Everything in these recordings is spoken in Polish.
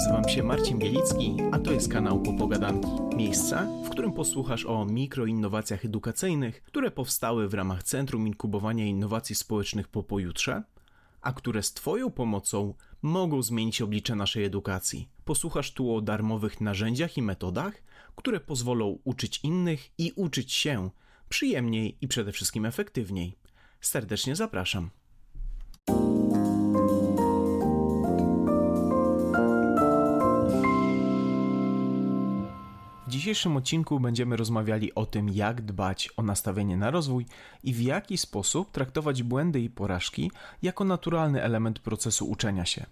Nazywam się Marcin Bielicki, a to jest kanał Popogadanki. Miejsce, w którym posłuchasz o mikroinnowacjach edukacyjnych, które powstały w ramach Centrum Inkubowania Innowacji Społecznych po pojutrze, a które z Twoją pomocą mogą zmienić oblicze naszej edukacji. Posłuchasz tu o darmowych narzędziach i metodach, które pozwolą uczyć innych i uczyć się przyjemniej i przede wszystkim efektywniej. Serdecznie zapraszam. W dzisiejszym odcinku będziemy rozmawiali o tym, jak dbać o nastawienie na rozwój i w jaki sposób traktować błędy i porażki jako naturalny element procesu uczenia się.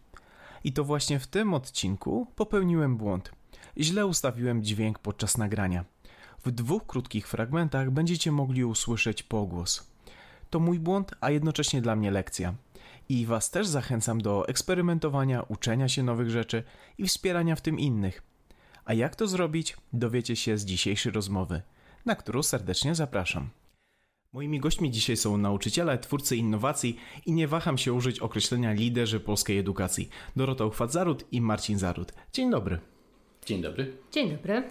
I to właśnie w tym odcinku popełniłem błąd. Źle ustawiłem dźwięk podczas nagrania. W dwóch krótkich fragmentach będziecie mogli usłyszeć pogłos. To mój błąd, a jednocześnie dla mnie lekcja. I Was też zachęcam do eksperymentowania, uczenia się nowych rzeczy i wspierania w tym innych. A jak to zrobić, dowiecie się z dzisiejszej rozmowy, na którą serdecznie zapraszam. Moimi gośćmi dzisiaj są nauczyciele, twórcy innowacji i nie waham się użyć określenia liderzy polskiej edukacji. Dorota Uchwat-Zaród i Marcin Zaród. Dzień dobry. Dzień dobry. Dzień dobry.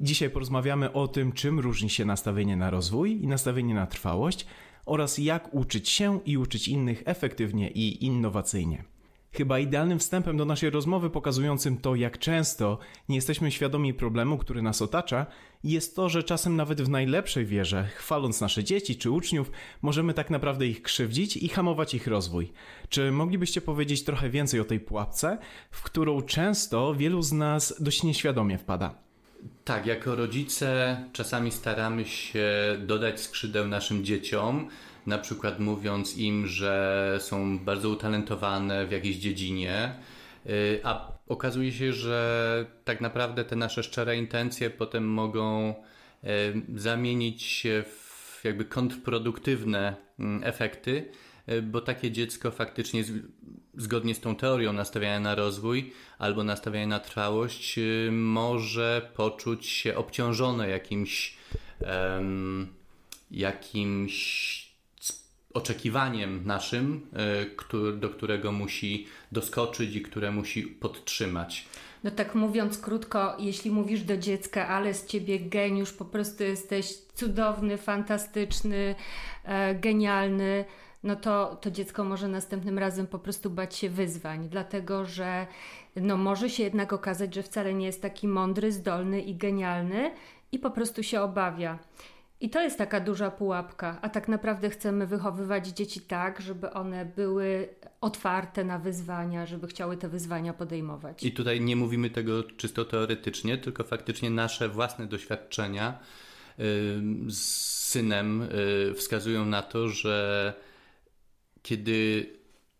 Dzisiaj porozmawiamy o tym, czym różni się nastawienie na rozwój i nastawienie na trwałość oraz jak uczyć się i uczyć innych efektywnie i innowacyjnie. Chyba idealnym wstępem do naszej rozmowy pokazującym to, jak często nie jesteśmy świadomi problemu, który nas otacza, jest to, że czasem nawet w najlepszej wierze, chwaląc nasze dzieci czy uczniów, możemy tak naprawdę ich krzywdzić i hamować ich rozwój. Czy moglibyście powiedzieć trochę więcej o tej pułapce, w którą często wielu z nas dość nieświadomie wpada? Tak, jako rodzice czasami staramy się dodać skrzydeł naszym dzieciom, na przykład mówiąc im, że są bardzo utalentowane w jakiejś dziedzinie, y, a okazuje się, że tak naprawdę te nasze szczere intencje potem mogą y, zamienić się w jakby kontrproduktywne mm, efekty, y, bo takie dziecko faktycznie zgodnie z tą teorią nastawiania na rozwój albo nastawiania na trwałość może poczuć się obciążone jakimś um, jakimś oczekiwaniem naszym, e, do którego musi doskoczyć i które musi podtrzymać. No tak mówiąc krótko, jeśli mówisz do dziecka, ale z ciebie geniusz, po prostu jesteś cudowny, fantastyczny, e, genialny, no to, to dziecko może następnym razem po prostu bać się wyzwań, dlatego że no może się jednak okazać, że wcale nie jest taki mądry, zdolny i genialny i po prostu się obawia. I to jest taka duża pułapka, a tak naprawdę chcemy wychowywać dzieci tak, żeby one były otwarte na wyzwania, żeby chciały te wyzwania podejmować. I tutaj nie mówimy tego czysto teoretycznie, tylko faktycznie nasze własne doświadczenia z synem y, wskazują na to, że kiedy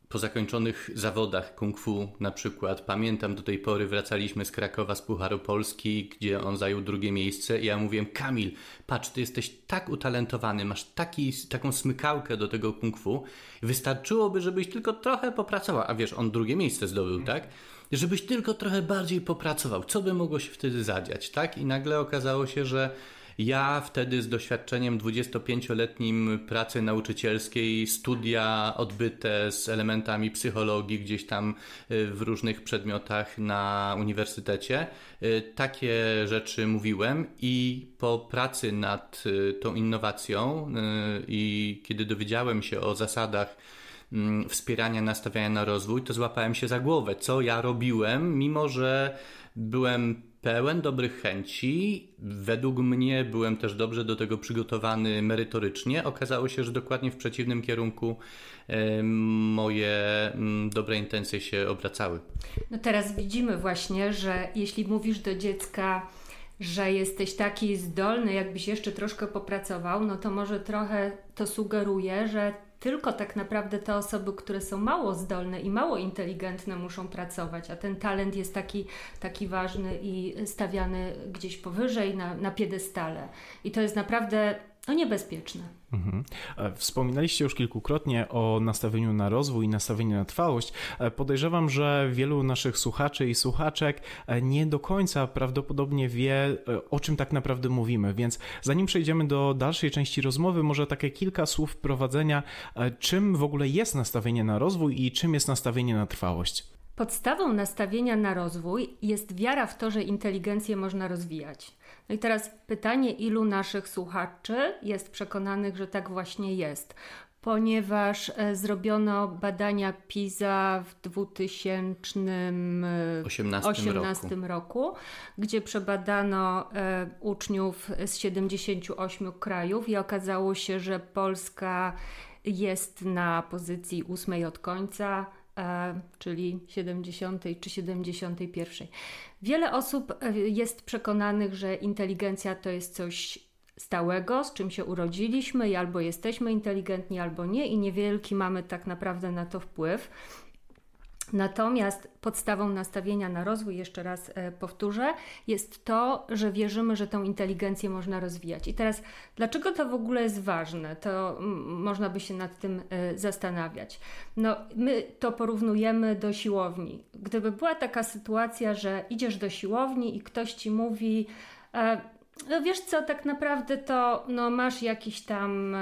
po zakończonych zawodach kung fu na przykład, pamiętam do tej pory wracaliśmy z Krakowa z Pucharu Polski, gdzie on zajął drugie miejsce i ja mówiłem, Kamil, patrz, ty jesteś tak utalentowany, masz taki, taką smykałkę do tego kung fu, wystarczyłoby, żebyś tylko trochę popracował, a wiesz, on drugie miejsce zdobył, tak? Żebyś tylko trochę bardziej popracował, co by mogło się wtedy zadziać, tak? I nagle okazało się, że ja wtedy z doświadczeniem 25-letnim pracy nauczycielskiej, studia odbyte z elementami psychologii gdzieś tam y, w różnych przedmiotach na uniwersytecie, y, takie rzeczy mówiłem i po pracy nad y, tą innowacją i kiedy dowiedziałem się o zasadach mm, wspierania, nastawiania na rozwój, to złapałem się za głowę, co ja robiłem, mimo że byłem pełen dobrych chęci. Według mnie byłem też dobrze do tego przygotowany merytorycznie. Okazało się, że dokładnie w przeciwnym kierunku moje mm, dobre intencje się obracały. No teraz widzimy właśnie, że jeśli mówisz do dziecka, że jesteś taki zdolny, jakbyś jeszcze troszkę popracował, no to może trochę to sugeruje, że tylko tak naprawdę te osoby, które są mało zdolne i mało inteligentne, muszą pracować, a ten talent jest taki, taki ważny i stawiany gdzieś powyżej na, na piedestale. I to jest naprawdę no niebezpieczne. Mhm. E, wspominaliście już kilkukrotnie o nastawieniu na rozwój i nastawieniu na trwałość. E, podejrzewam, że wielu naszych słuchaczy i słuchaczek e, nie do końca prawdopodobnie wie, o czym tak naprawdę mówimy, więc zanim przejdziemy do dalszej części rozmowy, może takie kilka słów wprowadzenia, czym w ogóle jest nastawienie na rozwój i czym jest nastawienie na trwałość. podstawą nastawienia na rozwój jest wiara w to, że inteligencję można rozwijać. No i teraz pytanie, ilu naszych słuchaczy jest przekonanych, że tak właśnie jest? Ponieważ e, zrobiono badania PISA w 2018 roku. roku, gdzie przebadano e, uczniów z 78 krajów i okazało się, że Polska jest na pozycji ósmej od końca, e, czyli 70 czy 71. Wiele osób e, jest przekonanych, że inteligencja to jest coś stałego, z czym się urodziliśmy i albo jesteśmy inteligentni, albo nie, i niewielki mamy tak naprawdę na to wpływ. Natomiast podstawą nastawienia na rozwój, jeszcze raz e, powtórzę, jest to, że wierzymy, że tą inteligencję można rozwijać. I teraz, dlaczego to w ogóle jest ważne? To można by się nad tym e, zastanawiać. No, my to porównujemy do siłowni. Gdyby była taka sytuacja, że idziesz do siłowni i ktoś ci mówi, e, no wiesz co, tak naprawdę to no, masz jakiś tam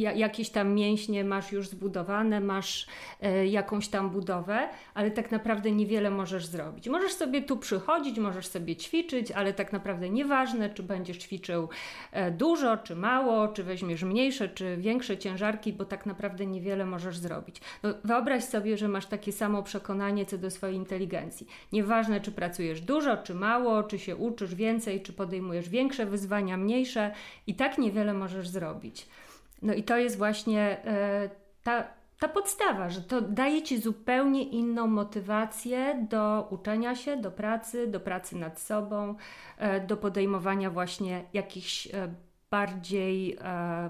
jakieś tam mięśnie masz już zbudowane, masz e, jakąś tam budowę, ale tak naprawdę niewiele możesz zrobić. Możesz sobie tu przychodzić, możesz sobie ćwiczyć, ale tak naprawdę nieważne, czy będziesz ćwiczył e, dużo, czy mało, czy weźmiesz mniejsze, czy większe ciężarki, bo tak naprawdę niewiele możesz zrobić. No, wyobraź sobie, że masz takie samo przekonanie co do swojej inteligencji. Nieważne, czy pracujesz dużo, czy mało, czy się uczysz więcej, czy podejmujesz większe wyzwania, mniejsze, i tak niewiele możesz zrobić. No i to jest właśnie e, ta, ta podstawa, że to daje ci zupełnie inną motywację do uczenia się, do pracy, do pracy nad sobą, e, do podejmowania właśnie jakichś e, bardziej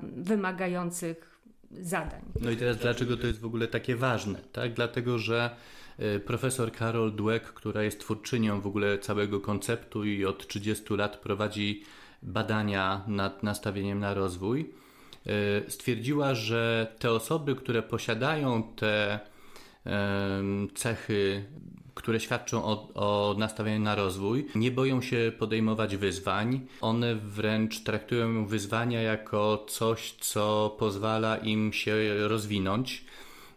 wymagających zadań. No i teraz dlaczego to jest w ogóle takie ważne? Tak? Dlatego, że profesor Carol Dweck, która jest twórczynią w ogóle całego konceptu i od 30 lat prowadzi badania nad nastawieniem na rozwój, stwierdziła, że te osoby, które posiadają te cechy, które świadczą o, o nastawieniu na rozwój, nie boją się podejmować wyzwań. One wręcz traktują wyzwania jako coś, co pozwala im się rozwinąć.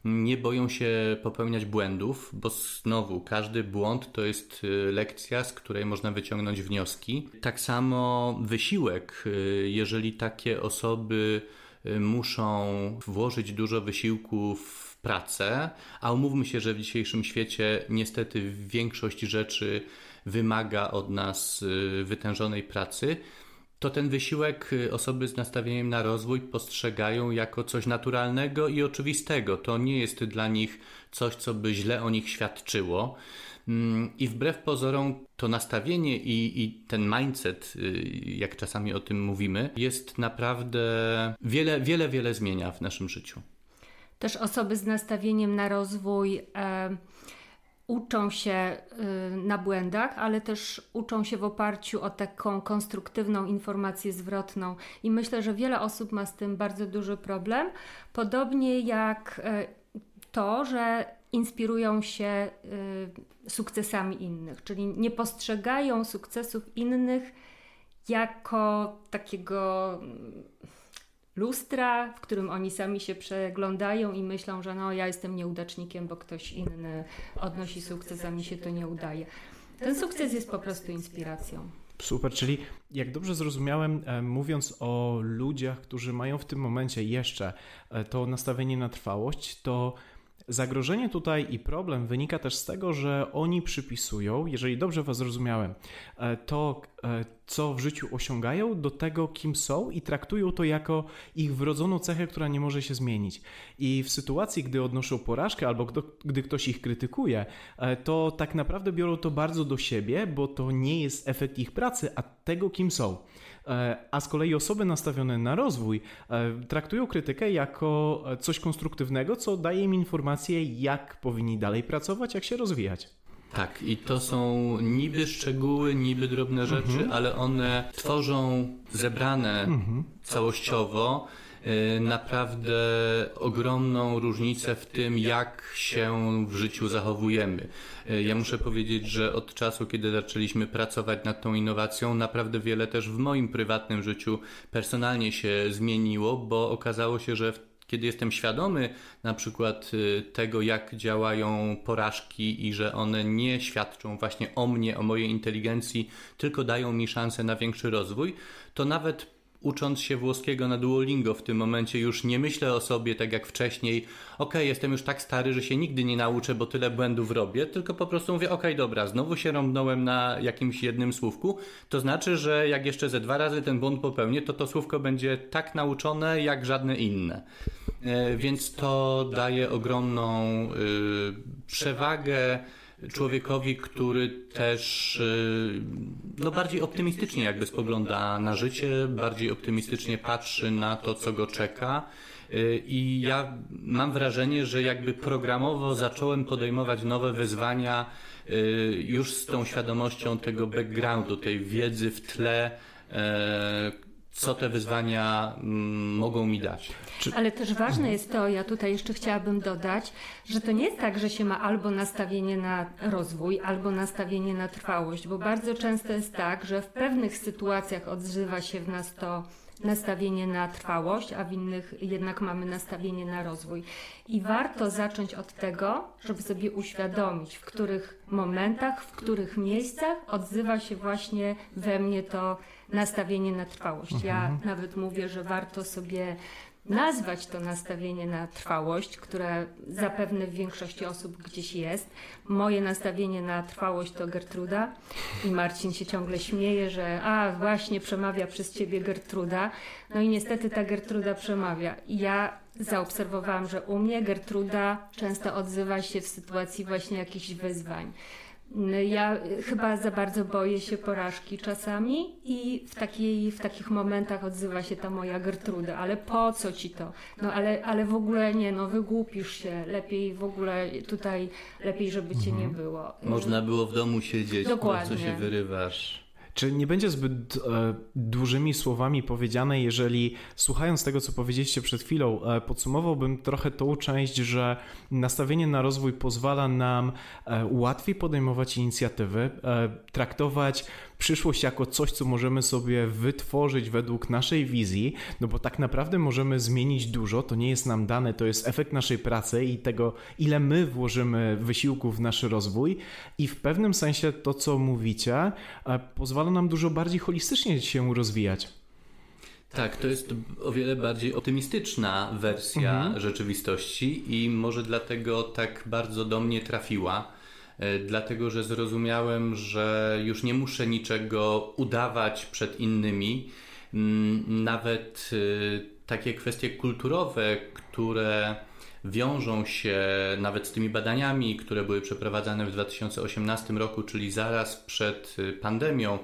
Nie boją się popełniać błędów, bo znowu każdy błąd to jest y, lekcja, z której można wyciągnąć wnioski. Tak samo wysiłek, y, jeżeli takie osoby Y, muszą włożyć dużo wysiłku w pracę, a umówmy się, że w dzisiejszym świecie niestety większość rzeczy wymaga od nas wytężonej pracy, to ten wysiłek y, osoby z nastawieniem na rozwój postrzegają jako coś naturalnego i oczywistego. To nie jest dla nich coś, co by źle o nich świadczyło. Mm, I wbrew pozorom to nastawienie i, i, ten mindset, y, jak czasami o tym mówimy, jest naprawdę wiele, wiele, wiele zmienia w naszym życiu. Też osoby z nastawieniem na rozwój uczą się e, na błędach, ale też uczą się w oparciu o taką konstruktywną informację zwrotną. I myślę, że wiele osób ma z tym bardzo duży problem. Podobnie jak e, to, że inspirują się y, sukcesami innych, czyli nie postrzegają sukcesów innych jako takiego lustra, w którym oni sami się przeglądają i myślą, że no ja jestem nieudacznikiem, bo ktoś inny odnosi sukces, a mi się to nie udaje. Ten sukces jest po prostu inspiracją. Super, czyli jak dobrze zrozumiałem, e, mówiąc o ludziach, którzy mają w tym momencie jeszcze e, to nastawienie na trwałość, to Zagrożenie tutaj i problem wynika też z tego, że oni przypisują, jeżeli dobrze Was zrozumiałem, e, to co w życiu osiągają do tego, kim są i traktują to jako ich wrodzoną cechę, która nie może się zmienić. I w sytuacji, gdy odnoszą porażkę albo gdy ktoś ich krytykuje, e, to tak naprawdę biorą to bardzo do siebie, bo to nie jest efekt ich pracy, a tego, kim są. E, a z kolei osoby nastawione na rozwój e, traktują krytykę jako coś konstruktywnego, co daje im informację, jak powinni dalej pracować, jak się rozwijać. Tak, i to są niby szczegóły, niby drobne rzeczy, mhm. ale one tworzą zebrane mhm. całościowo Y, naprawdę ogromną różnicę w tym, jak się w życiu zachowujemy. Y, ja muszę powiedzieć, że od czasu, kiedy zaczęliśmy pracować nad tą innowacją, naprawdę wiele też w moim prywatnym życiu personalnie się zmieniło, bo okazało się, że kiedy jestem świadomy na przykład y, tego, jak działają porażki i że one nie świadczą właśnie o mnie, o mojej inteligencji, tylko dają mi szansę na większy rozwój, to nawet ucząc się włoskiego na Duolingo w tym momencie już nie myślę o sobie tak jak wcześniej, ok, jestem już tak stary, że się nigdy nie nauczę, bo tyle błędów robię, tylko po prostu mówię, ok, dobra, znowu się rąbnąłem na jakimś jednym słówku, to znaczy, że jak jeszcze ze dwa razy ten błąd popełnię, to to słówko będzie tak nauczone jak żadne inne. E, więc to daje ogromną y, przewagę człowiekowi, który też y, no, bardziej optymistycznie jakby spogląda na życie, bardziej optymistycznie patrzy na to, co go czeka. Y, I ja mam wrażenie, że jakby programowo zacząłem podejmować nowe wyzwania już z tą świadomością tego backgroundu, tej wiedzy w tle, e, co te wyzwania mm, mogą mi dać. Czy... Ale też ważne jest to, ja tutaj jeszcze chciałabym dodać, że to nie jest tak, że się ma albo nastawienie na rozwój, albo nastawienie na trwałość, bo bardzo często jest tak, że w pewnych sytuacjach odzywa się w nas to nastawienie na trwałość, a w innych jednak mamy nastawienie na rozwój. I warto zacząć od tego, żeby sobie uświadomić, w których momentach, w których miejscach odzywa się właśnie we mnie to nastawienie na trwałość. Ja mhm. nawet mówię, że warto sobie nazwać to nastawienie na trwałość, które zapewne w większości osób gdzieś jest. Moje nastawienie na trwałość to Gertruda i Marcin się ciągle śmieje, że a właśnie przemawia przez ciebie Gertruda. No i niestety ta Gertruda przemawia. I ja zaobserwowałam, że u mnie Gertruda często odzywa się w sytuacji właśnie jakichś wyzwań. Ja chyba za bardzo boję się porażki czasami i w, takiej, w takich momentach odzywa się ta moja Gertruda, ale po co ci to? No ale, ale w ogóle nie, no wygłupisz się, lepiej w ogóle tutaj, lepiej żeby cię nie mhm. było. Można było w domu siedzieć, Dokładnie. po co się wyrywasz? Czy nie będzie zbyt e, dużymi słowami powiedziane, jeżeli słuchając tego, co powiedzieliście przed chwilą, e, podsumowałbym trochę tą część, że nastawienie na rozwój pozwala nam e, łatwiej podejmować inicjatywy, e, traktować przyszłość jako coś, co możemy sobie wytworzyć według naszej wizji, no bo tak naprawdę możemy zmienić dużo, to nie jest nam dane, to jest efekt naszej pracy i tego, ile my włożymy wysiłku w nasz rozwój i w pewnym sensie to, co mówicie, e, pozwala nam dużo bardziej holistycznie się rozwijać. Tak, to jest o wiele bardziej optymistyczna wersja mhm. rzeczywistości i może dlatego tak bardzo do mnie trafiła dlatego że zrozumiałem, że już nie muszę niczego udawać przed innymi. Mm, nawet e, takie kwestie kulturowe, które wiążą się nawet z tymi badaniami, które były przeprowadzane w 2018 roku, czyli zaraz przed e, pandemią,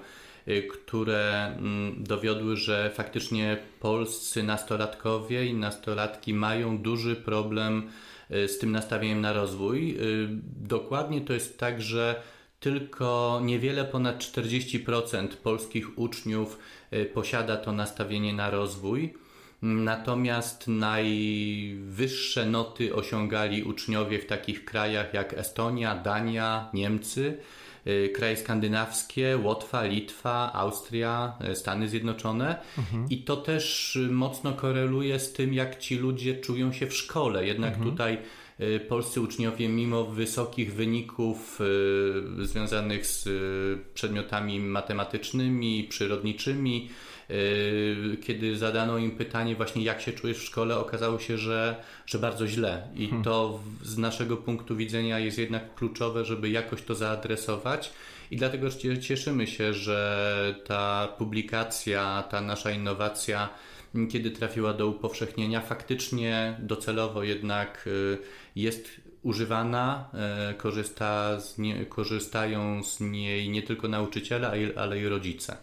które mm, dowiodły, że faktycznie polscy nastolatkowie i nastolatki mają duży problem Y, z tym nastawieniem na rozwój. Y, dokładnie to jest tak, że tylko niewiele ponad 40% polskich uczniów y, posiada to nastawienie na rozwój. Natomiast najwyższe noty osiągali uczniowie w takich krajach jak Estonia, Dania, Niemcy. Y, kraje skandynawskie, Łotwa, Litwa, Austria, y, Stany Zjednoczone mhm. i to też mocno koreluje z tym, jak ci ludzie czują się w szkole. Jednak mhm. tutaj y, polscy uczniowie, mimo wysokich wyników związanych z przedmiotami matematycznymi, przyrodniczymi, kiedy zadano im pytanie właśnie jak się czujesz w szkole, okazało się, że, że bardzo źle i hmm. to z naszego punktu widzenia jest jednak kluczowe, żeby jakoś to zaadresować i dlatego cieszymy się, że ta publikacja, ta nasza innowacja kiedy trafiła do upowszechnienia, faktycznie docelowo jednak yy, jest używana, yy, korzysta z nie, korzystają z niej nie tylko nauczyciele, ale i rodzice.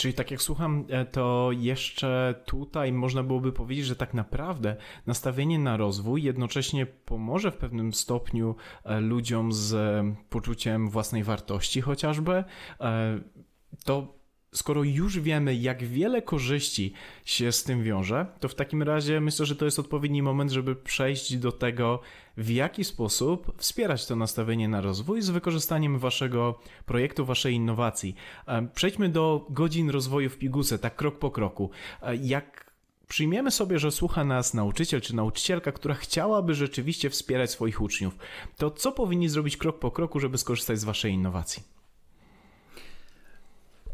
Czyli tak jak słucham, e, to jeszcze tutaj można byłoby powiedzieć, że tak naprawdę nastawienie na rozwój jednocześnie pomoże w pewnym stopniu e, ludziom z e, poczuciem własnej wartości chociażby. To skoro już wiemy, jak wiele korzyści się z tym wiąże, to w takim razie myślę, że to jest odpowiedni moment, żeby przejść do tego, w jaki sposób wspierać to nastawienie na rozwój z wykorzystaniem waszego projektu, waszej innowacji. E, przejdźmy do godzin rozwoju w Piguce, tak krok po kroku. E, jak Przyjmiemy sobie, że słucha nas nauczyciel czy nauczycielka, która chciałaby rzeczywiście wspierać swoich uczniów. To co powinni zrobić krok po kroku, żeby skorzystać z Waszej innowacji?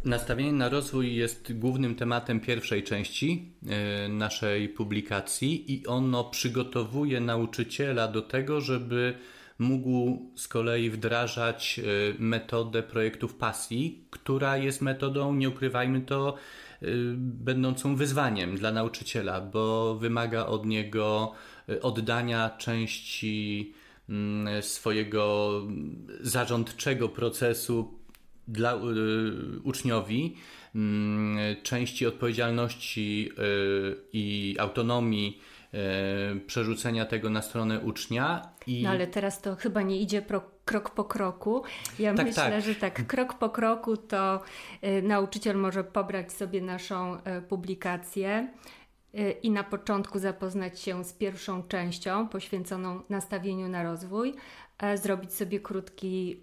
Nastawienie na rozwój jest głównym tematem pierwszej części e, naszej publikacji i ono przygotowuje nauczyciela do tego, żeby mógł z kolei wdrażać e, metodę projektów pasji, która jest metodą, nie ukrywajmy to, e, będącą wyzwaniem dla nauczyciela, bo wymaga od niego oddania części mm, swojego zarządczego procesu dla y, uczniowi y, części odpowiedzialności y, i autonomii y, przerzucenia tego na stronę ucznia. I... No ale teraz to chyba nie idzie pro, krok po kroku. Ja tak, myślę, tak. że tak, krok po kroku to nauczyciel może pobrać sobie naszą publikację i na początku zapoznać się z pierwszą częścią poświęconą nastawieniu na rozwój, zrobić sobie krótki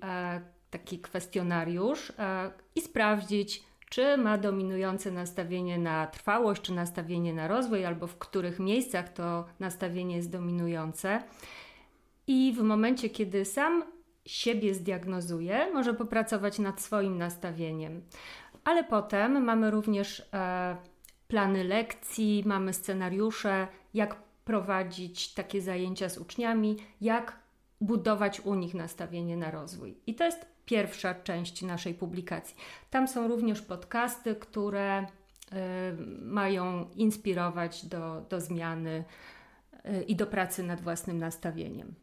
taki kwestionariusz e, i sprawdzić, czy ma dominujące nastawienie na trwałość, czy nastawienie na rozwój, albo w których miejscach to nastawienie jest dominujące. I w momencie, kiedy sam siebie zdiagnozuje, może popracować nad swoim nastawieniem. Ale potem mamy też e, plany lekcji, mamy scenariusze, jak prowadzić takie zajęcia z uczniami, jak budować u nich nastawienie na rozwój. I to jest pierwsza część naszej publikacji. Tam są również podcasty, które y, mają inspirować do, do zmiany y, i do pracy nad własnym nastawieniem.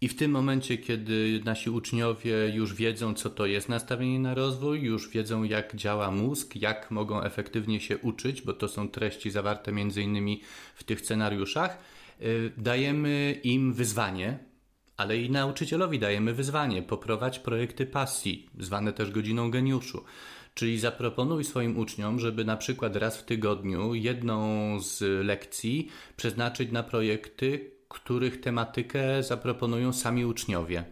I w tym momencie, kiedy nasi uczniowie już wiedzą, co to jest nastawienie na rozwój, już wiedzą, jak działa mózg, jak mogą efektywnie się uczyć, bo to są treści zawarte między innymi w tych scenariuszach, y, dajemy im wyzwanie, ale i nauczycielowi dajemy wyzwanie: poprowadź projekty pasji, zwane też godziną geniuszu. Czyli zaproponuj swoim uczniom, żeby na przykład raz w tygodniu jedną z lekcji przeznaczyć na projekty, których tematykę zaproponują sami uczniowie.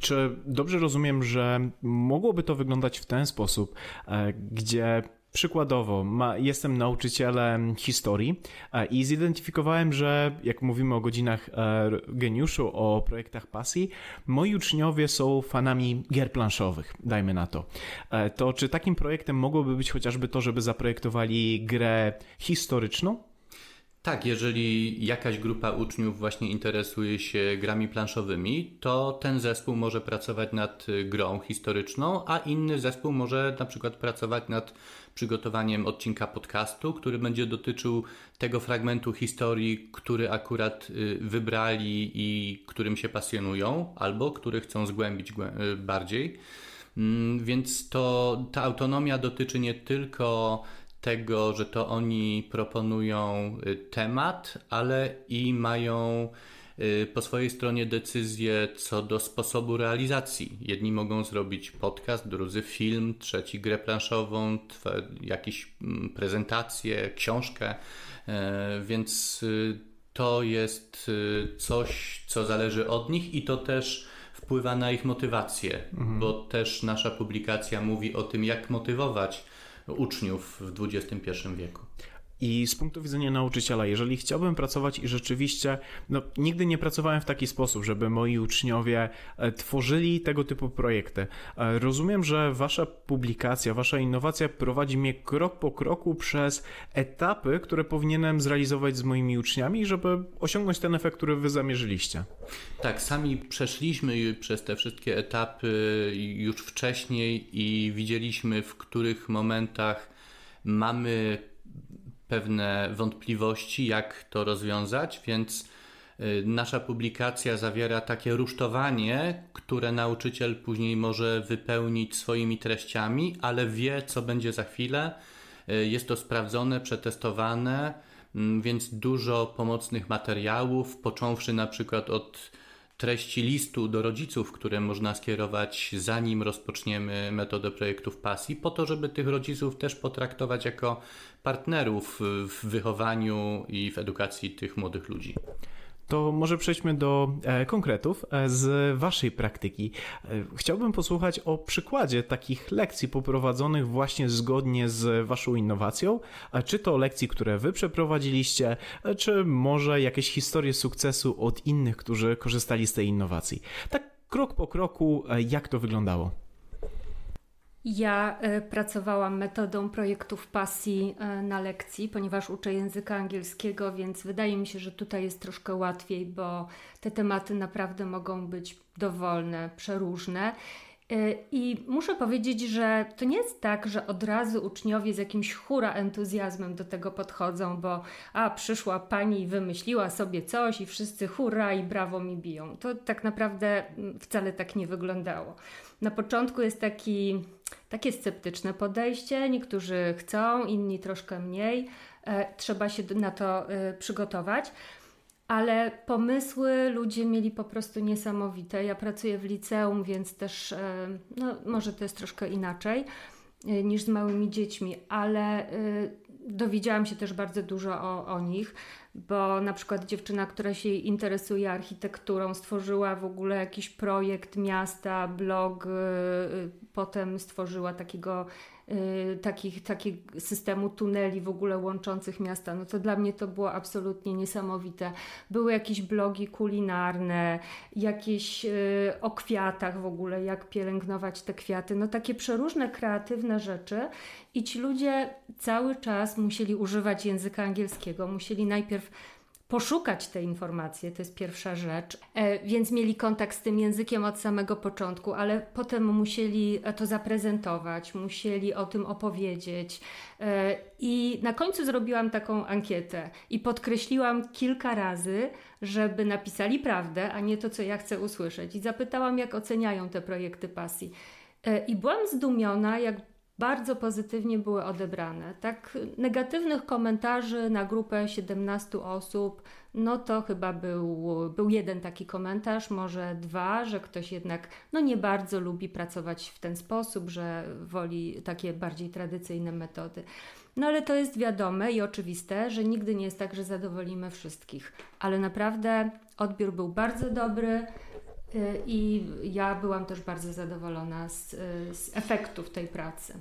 Czy dobrze rozumiem, że mogłoby to wyglądać w ten sposób, e, gdzie Przykładowo, ma, jestem nauczycielem historii e, i zidentyfikowałem, że jak mówimy o godzinach e, geniuszu, o projektach pasji, moi uczniowie są fanami gier planszowych, dajmy na to. E, to czy takim projektem mogłoby być chociażby to, żeby zaprojektowali grę historyczną? Tak, jeżeli jakaś grupa uczniów właśnie interesuje się grami planszowymi, to ten zespół może pracować nad grą historyczną, a inny zespół może na przykład pracować nad przygotowaniem odcinka podcastu, który będzie dotyczył tego fragmentu historii, który akurat y, wybrali i którym się pasjonują, albo który chcą zgłębić y, bardziej. Mm, więc to ta autonomia dotyczy nie tylko tego, że to oni proponują y, temat, ale i mają Y, po swojej stronie decyzje co do sposobu realizacji. Jedni mogą zrobić podcast, drudzy film, trzeci grę planszową, jakąś mm, prezentację, książkę, e, więc y, to jest coś, co zależy od nich i to też wpływa na ich motywację, mhm. bo też nasza publikacja mówi o tym, jak motywować uczniów w XXI wieku. I z punktu widzenia nauczyciela, jeżeli chciałbym pracować i rzeczywiście, no nigdy nie pracowałem w taki sposób, żeby moi uczniowie e, tworzyli tego typu projekty. E, rozumiem, że wasza publikacja, wasza innowacja prowadzi mnie krok po kroku przez etapy, które powinienem zrealizować z moimi uczniami, żeby osiągnąć ten efekt, który wy zamierzyliście. Tak, sami przeszliśmy przez te wszystkie etapy już wcześniej i widzieliśmy, w których momentach mamy pewne wątpliwości, jak to rozwiązać, więc y, nasza publikacja zawiera takie rusztowanie, które nauczyciel później może wypełnić swoimi treściami, ale wie, co będzie za chwilę. Y, jest to sprawdzone, przetestowane, mm, więc dużo pomocnych materiałów, począwszy na przykład od treści listu do rodziców, które można skierować zanim rozpoczniemy metodę projektów pasji, po to, żeby tych rodziców też potraktować jako partnerów w wychowaniu i w edukacji tych młodych ludzi. To może przejdźmy do e, konkretów e, z Waszej praktyki. E, chciałbym posłuchać o przykładzie takich lekcji poprowadzonych właśnie zgodnie z Waszą innowacją. Czy to lekcji, które Wy przeprowadziliście, czy może jakieś historie sukcesu od innych, którzy korzystali z tej innowacji. Tak krok po kroku, jak to wyglądało? Ja e, pracowałam metodą projektów pasji e, na lekcji, ponieważ uczę języka angielskiego, więc wydaje mi się, że tutaj jest troszkę łatwiej, bo te tematy naprawdę mogą być dowolne, przeróżne. E, I muszę powiedzieć, że to nie jest tak, że od razu uczniowie z jakimś hura entuzjazmem do tego podchodzą, bo a przyszła pani i wymyśliła sobie coś i wszyscy hura i brawo mi biją. To tak naprawdę mm, wcale tak nie wyglądało. Na początku jest taki, takie sceptyczne podejście, niektórzy chcą, inni troszkę mniej. E, trzeba się na to e, przygotować ale pomysły ludzie mieli po prostu niesamowite. Ja pracuję w liceum, więc też e, no, może to jest troszkę inaczej niż z małymi dziećmi, ale dowiedziałam się też bardzo dużo o, o nich, bo na przykład dziewczyna, która się interesuje architekturą, stworzyła w ogóle jakiś projekt miasta, blog, potem stworzyła takiego Y, takich, takich systemu tuneli w ogóle łączących miasta, no to dla mnie to było absolutnie niesamowite. Były jakieś blogi kulinarne, jakieś y, o kwiatach w ogóle, jak pielęgnować te kwiaty, no takie przeróżne kreatywne rzeczy. I ci ludzie cały czas musieli używać języka angielskiego, musieli najpierw poszukać te informacje, to jest pierwsza rzecz. E, więc mieli kontakt z tym językiem od samego początku, ale potem musieli to zaprezentować, musieli o tym opowiedzieć. E, I na końcu zrobiłam taką ankietę i podkreśliłam kilka razy, żeby napisali prawdę, a nie to, co ja chcę usłyszeć. I zapytałam, jak oceniają te projekty pasji. E, I byłam zdumiona, jak bardzo pozytywnie były odebrane. Tak, negatywnych komentarzy na grupę 17 osób, no to chyba był, był jeden taki komentarz, może dwa, że ktoś jednak no nie bardzo lubi pracować w ten sposób, że woli takie bardziej tradycyjne metody. No ale to jest wiadome i oczywiste, że nigdy nie jest tak, że zadowolimy wszystkich. Ale naprawdę odbiór był bardzo dobry. Y, I ja byłam też bardzo zadowolona z, y, z efektów tej pracy.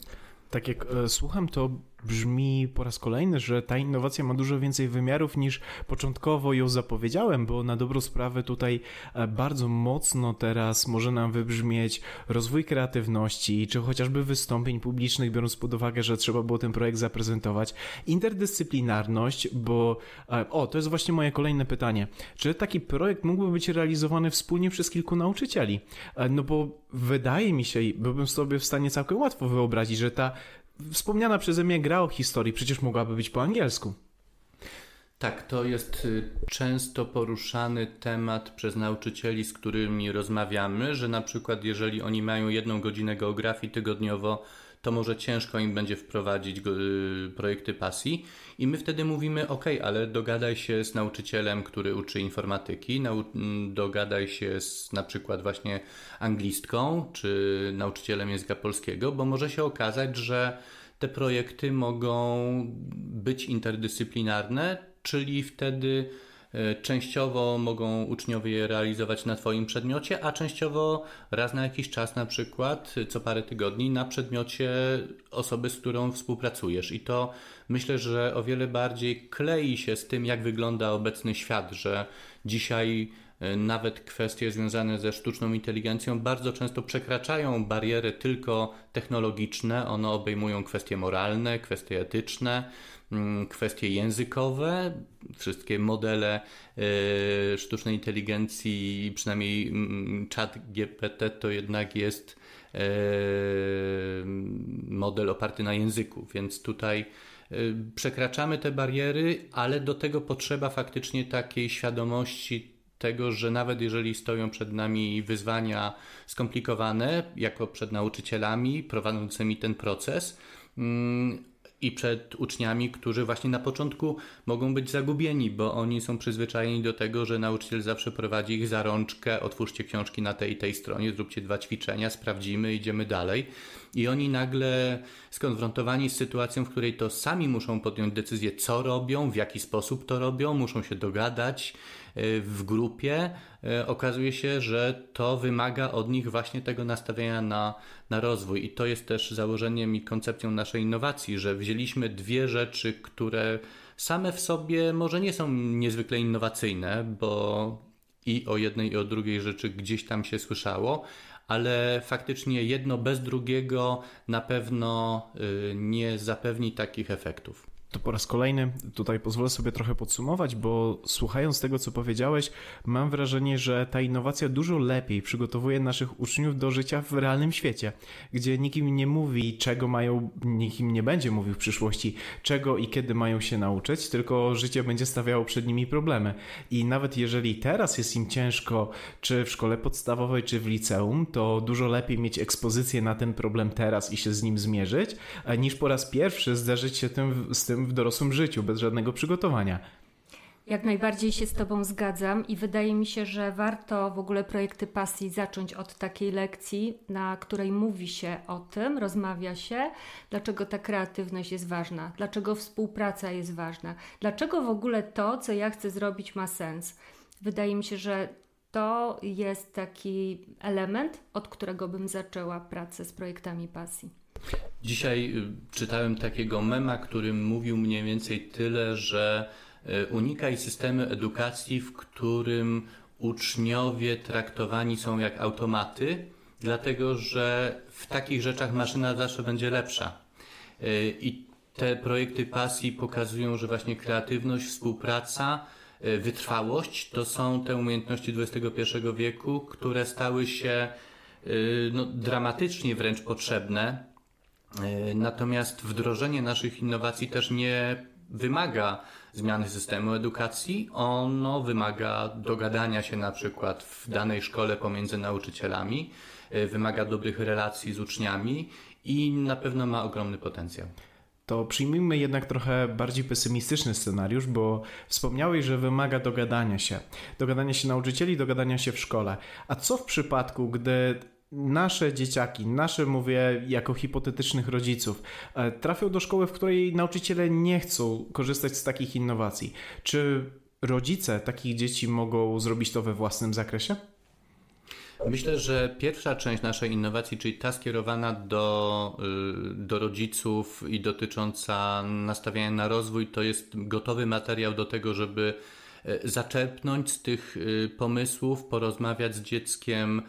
Tak jak e, słucham, to brzmi po raz kolejny, że ta innowacja ma dużo więcej wymiarów niż początkowo ją zapowiedziałem, bo na dobrą sprawę tutaj e, bardzo mocno teraz może nam wybrzmieć rozwój kreatywności, czy chociażby wystąpień publicznych, biorąc pod uwagę, że trzeba było ten projekt zaprezentować, interdyscyplinarność, bo e, o, to jest właśnie moje kolejne pytanie. Czy taki projekt mógłby być realizowany wspólnie przez kilku nauczycieli? E, no bo wydaje mi się, byłbym sobie w stanie całkiem łatwo wyobrazić, że ta Wspomniana przeze mnie gra o historii przecież mogłaby być po angielsku. Tak, to jest y, często poruszany temat przez nauczycieli, z którymi rozmawiamy, że na przykład jeżeli oni mają jedną godzinę geografii tygodniowo, to może ciężko im będzie wprowadzić y, projekty pasji. I my wtedy mówimy: OK, ale dogadaj się z nauczycielem, który uczy informatyki, mm, dogadaj się z na przykład właśnie anglistką czy nauczycielem języka polskiego, bo może się okazać, że te projekty mogą być interdyscyplinarne, czyli wtedy częściowo mogą uczniowie je realizować na Twoim przedmiocie, a częściowo raz na jakiś czas, na przykład co parę tygodni, na przedmiocie osoby, z którą współpracujesz. I to myślę, że o wiele bardziej klei się z tym, jak wygląda obecny świat, że dzisiaj e, nawet kwestie związane ze sztuczną inteligencją bardzo często przekraczają bariery tylko technologiczne, one obejmują kwestie moralne, kwestie etyczne Mm, kwestie językowe, wszystkie modele e, sztucznej inteligencji, przynajmniej mm, chat GPT to jednak jest e, model oparty na języku, więc tutaj e, przekraczamy te bariery, ale do tego potrzeba faktycznie takiej świadomości tego, że nawet jeżeli stoją przed nami wyzwania skomplikowane, jako przed nauczycielami prowadzącymi ten proces, mm, i przed uczniami, którzy właśnie na początku mogą być zagubieni, bo oni są przyzwyczajeni do tego, że nauczyciel zawsze prowadzi ich za rączkę, otwórzcie książki na tej i tej stronie, zróbcie dwa ćwiczenia, sprawdzimy, idziemy dalej. I oni nagle skonfrontowani z sytuacją, w której to sami muszą podjąć decyzję, co robią, w jaki sposób to robią, muszą się dogadać, w grupie, y, okazuje się, że to wymaga od nich właśnie tego nastawienia na, na rozwój. I to jest też założeniem i koncepcją naszej innowacji, że wzięliśmy dwie rzeczy, które same w sobie może nie są niezwykle innowacyjne, bo i o jednej, i o drugiej rzeczy gdzieś tam się słyszało, ale faktycznie jedno bez drugiego na pewno y, nie zapewni takich efektów. To po raz kolejny tutaj pozwolę sobie trochę podsumować, bo słuchając tego, co powiedziałeś, mam wrażenie, że ta innowacja dużo lepiej przygotowuje naszych uczniów do życia w realnym świecie, gdzie nikt im nie mówi, czego mają, nikt im nie będzie mówił w przyszłości, czego i kiedy mają się nauczyć, tylko życie będzie stawiało przed nimi problemy. I nawet jeżeli teraz jest im ciężko, czy w szkole podstawowej, czy w liceum, to dużo lepiej mieć ekspozycję na ten problem teraz i się z nim zmierzyć, niż po raz pierwszy zderzyć się tym, z tym w dorosłym życiu, bez żadnego przygotowania. Jak najbardziej się z Tobą zgadzam i wydaje mi się, że warto w ogóle projekty pasji zacząć od takiej lekcji, na której mówi się o tym, rozmawia się, dlaczego ta kreatywność jest ważna, dlaczego współpraca jest ważna, dlaczego w ogóle to, co ja chcę zrobić, ma sens. Wydaje mi się, że to jest taki element, od którego bym zaczęła pracę z projektami pasji. Dzisiaj y, czytałem takiego mema, którym mówił mniej więcej tyle, że y, unikaj systemu edukacji, w którym uczniowie traktowani są jak automaty, dlatego że w takich rzeczach maszyna zawsze będzie lepsza. Y, I te projekty pasji pokazują, że właśnie kreatywność, współpraca, wytrwałość to są te umiejętności XXI wieku, które stały się no, dramatycznie wręcz potrzebne natomiast wdrożenie naszych innowacji też nie wymaga zmiany systemu edukacji, ono wymaga dogadania się na przykład w danej szkole pomiędzy nauczycielami, e, wymaga dobrych relacji z uczniami i na pewno ma ogromny potencjał. To przyjmijmy jednak trochę bardziej pesymistyczny scenariusz, bo wspomniałeś, że wymaga dogadania się. Dogadania się nauczycieli, dogadania się w szkole. A co w przypadku, gdy nasze dzieciaki, nasze mówię jako hipotetycznych rodziców, e, trafią do szkoły, w której nauczyciele nie chcą korzystać z takich innowacji. Czy rodzice takich dzieci mogą zrobić to we własnym zakresie? Myślę, że pierwsza część naszej innowacji, czyli ta skierowana do, y, do rodziców i dotycząca nastawiania na rozwój, to jest gotowy materiał do tego, żeby e, zaczerpnąć z tych y, pomysłów, porozmawiać z dzieckiem,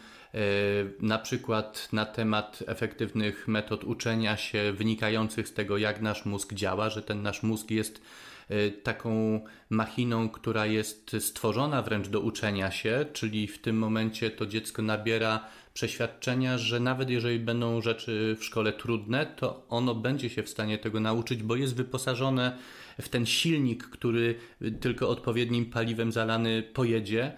na przykład na temat efektywnych metod uczenia się wynikających z tego, jak nasz mózg działa, że ten nasz mózg jest e, taką machiną, która jest stworzona wręcz do uczenia się, czyli w tym momencie to dziecko nabiera przeświadczenia, że nawet jeżeli będą rzeczy w szkole trudne, to ono będzie się w stanie tego nauczyć, bo jest wyposażone w ten silnik, który tylko odpowiednim paliwem zalany pojedzie.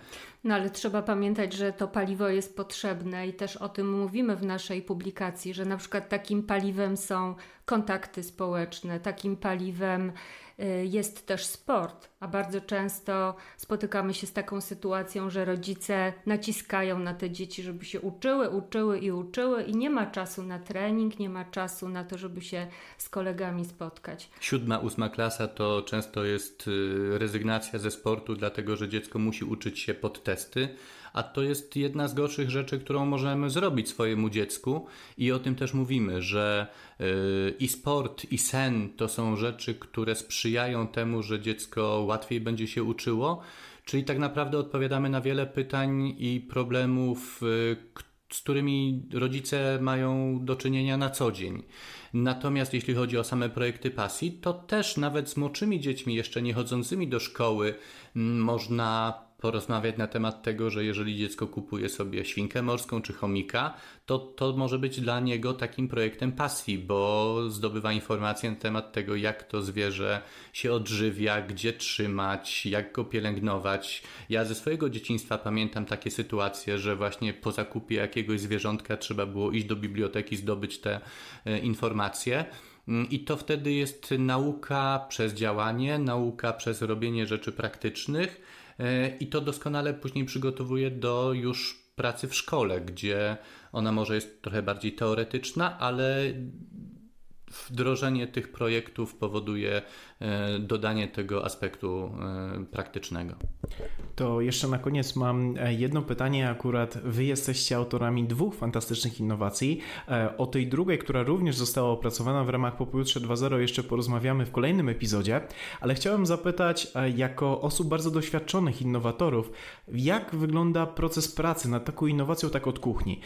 No ale trzeba pamiętać, że to paliwo jest potrzebne i też o tym mówimy w naszej publikacji, że na przykład takim paliwem są kontakty społeczne, takim paliwem Y, jest też sport, a bardzo często spotykamy się z taką sytuacją, że rodzice naciskają na te dzieci, żeby się uczyły, uczyły i uczyły, i nie ma czasu na trening, nie ma czasu na to, żeby się z kolegami spotkać. Siódma, ósma klasa to często jest y, rezygnacja ze sportu, dlatego że dziecko musi uczyć się pod testy a to jest jedna z gorszych rzeczy, którą możemy zrobić swojemu dziecku i o tym też mówimy, że yy, i sport, i sen to są rzeczy, które sprzyjają temu, że dziecko łatwiej będzie się uczyło, czyli tak naprawdę odpowiadamy na wiele pytań i problemów, yy, z którymi rodzice mają do czynienia na co dzień. Natomiast jeśli chodzi o same projekty pasji, to też nawet z młodszymi dziećmi, jeszcze nie chodzącymi do szkoły, można porozmawiać na temat tego, że jeżeli dziecko kupuje sobie świnkę morską czy chomika, to to może być dla niego takim projektem pasji, bo zdobywa informacje na temat tego, jak to zwierzę się odżywia, gdzie trzymać, jak go pielęgnować. Ja ze swojego dzieciństwa pamiętam takie sytuacje, że właśnie po zakupie jakiegoś zwierzątka trzeba było iść do biblioteki, zdobyć te e, informacje. Mm, I to wtedy jest nauka przez działanie, nauka przez robienie rzeczy praktycznych, i to doskonale później przygotowuje do już pracy w szkole, gdzie ona może jest trochę bardziej teoretyczna, ale wdrożenie tych projektów powoduje e, dodanie tego aspektu e, praktycznego. To jeszcze na koniec mam e, jedno pytanie. Akurat Wy jesteście autorami dwóch fantastycznych innowacji. O tej drugiej, która również została opracowana w ramach Popojutrze 2.0, jeszcze porozmawiamy w kolejnym epizodzie, ale chciałem zapytać, jako osób bardzo doświadczonych innowatorów, jak wygląda proces pracy nad taką innowacją, tak od kuchni?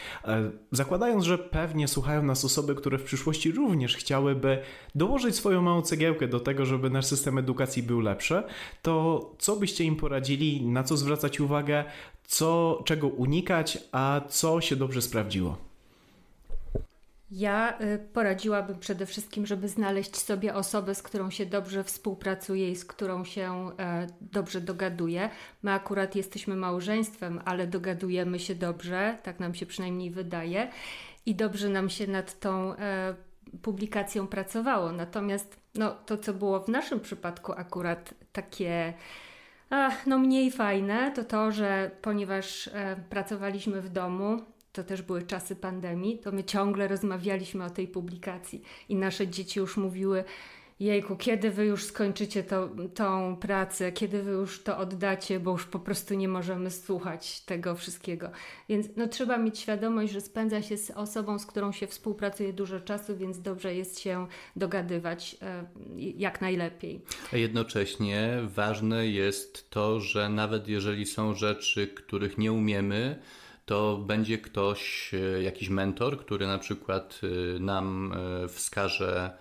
Zakładając, że pewnie słuchają nas osoby, które w przyszłości również chciały chciałyby dołożyć swoją małą cegiełkę do tego, żeby nasz system edukacji był lepszy, to co byście im poradzili, na co zwracać uwagę, co, czego unikać, a co się dobrze sprawdziło? Ja y, poradziłabym przede wszystkim, żeby znaleźć sobie osobę, z którą się dobrze współpracuje i z którą się e, dobrze dogaduje. My akurat jesteśmy małżeństwem, ale dogadujemy się dobrze, tak nam się przynajmniej wydaje, i dobrze nam się nad tą e, publikacją pracowało. Natomiast no, to, co było w naszym przypadku akurat takie ach, no mniej fajne, to to, że ponieważ e, pracowaliśmy w domu, to też były czasy pandemii, to my ciągle rozmawialiśmy o tej publikacji i nasze dzieci już mówiły, jejku, kiedy wy już skończycie to, tą pracę, kiedy wy już to oddacie, bo już po prostu nie możemy słuchać tego wszystkiego. Więc no, trzeba mieć świadomość, że spędza się z osobą, z którą się współpracuje dużo czasu, więc dobrze jest się dogadywać e, jak najlepiej. A jednocześnie ważne jest to, że nawet jeżeli są rzeczy, których nie umiemy, to będzie ktoś, e, jakiś mentor, który na przykład e, nam wskaże,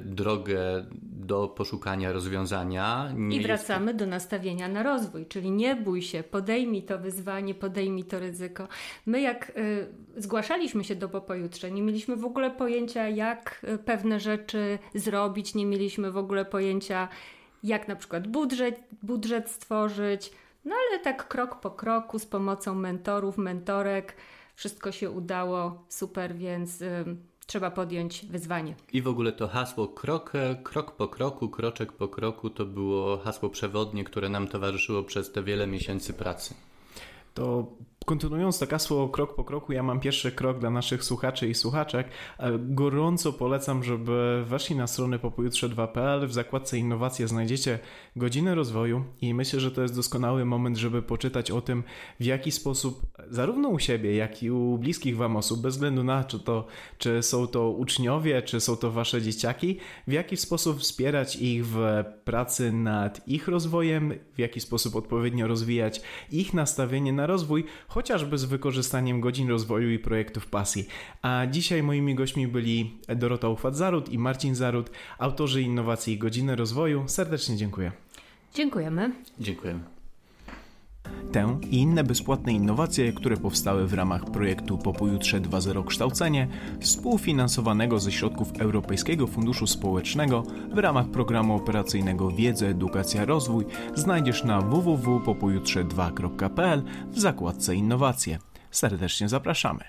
drogę do poszukania rozwiązania. Nie I wracamy jest... do nastawienia na rozwój, czyli nie bój się, podejmij to wyzwanie, podejmij to ryzyko. My jak y, zgłaszaliśmy się do Popojutrze, nie mieliśmy w ogóle pojęcia, jak y, pewne rzeczy zrobić, nie mieliśmy w ogóle pojęcia, jak na przykład budżet, budżet stworzyć, no ale tak krok po kroku z pomocą mentorów, mentorek, wszystko się udało, super, więc... Trzeba podjąć wyzwanie. I w ogóle to hasło krok, krok po kroku, kroczek po kroku to było hasło przewodnie, które nam towarzyszyło przez te wiele miesięcy pracy. To Kontynuując to hasło krok po kroku, ja mam pierwszy krok dla naszych słuchaczy i słuchaczek. E, gorąco polecam, żeby weszli na stronę popojutrze2.pl. W zakładce innowacje znajdziecie godzinę rozwoju i myślę, że to jest doskonały moment, żeby poczytać o tym, w jaki sposób zarówno u siebie, jak i u bliskich wam osób, bez względu na czy to, czy są to uczniowie, czy są to wasze dzieciaki, w jaki sposób wspierać ich w pracy nad ich rozwojem, w jaki sposób odpowiednio rozwijać ich nastawienie na rozwój, chociażby z wykorzystaniem godzin rozwoju i projektów pasji. A dzisiaj moimi gośćmi byli Dorota Ufat-Zarut i Marcin Zarut, autorzy innowacji i godziny rozwoju. Serdecznie dziękuję. Dziękujemy. Dziękujemy. Tę i inne bezpłatne innowacje, które powstały w ramach projektu Po Pojutrze 2.0 Kształcenie, współfinansowanego ze środków Europejskiego Funduszu Społecznego w ramach programu operacyjnego Wiedza, Edukacja, Rozwój, znajdziesz na www.popojutrze2.pl w zakładce Innowacje. Serdecznie zapraszamy.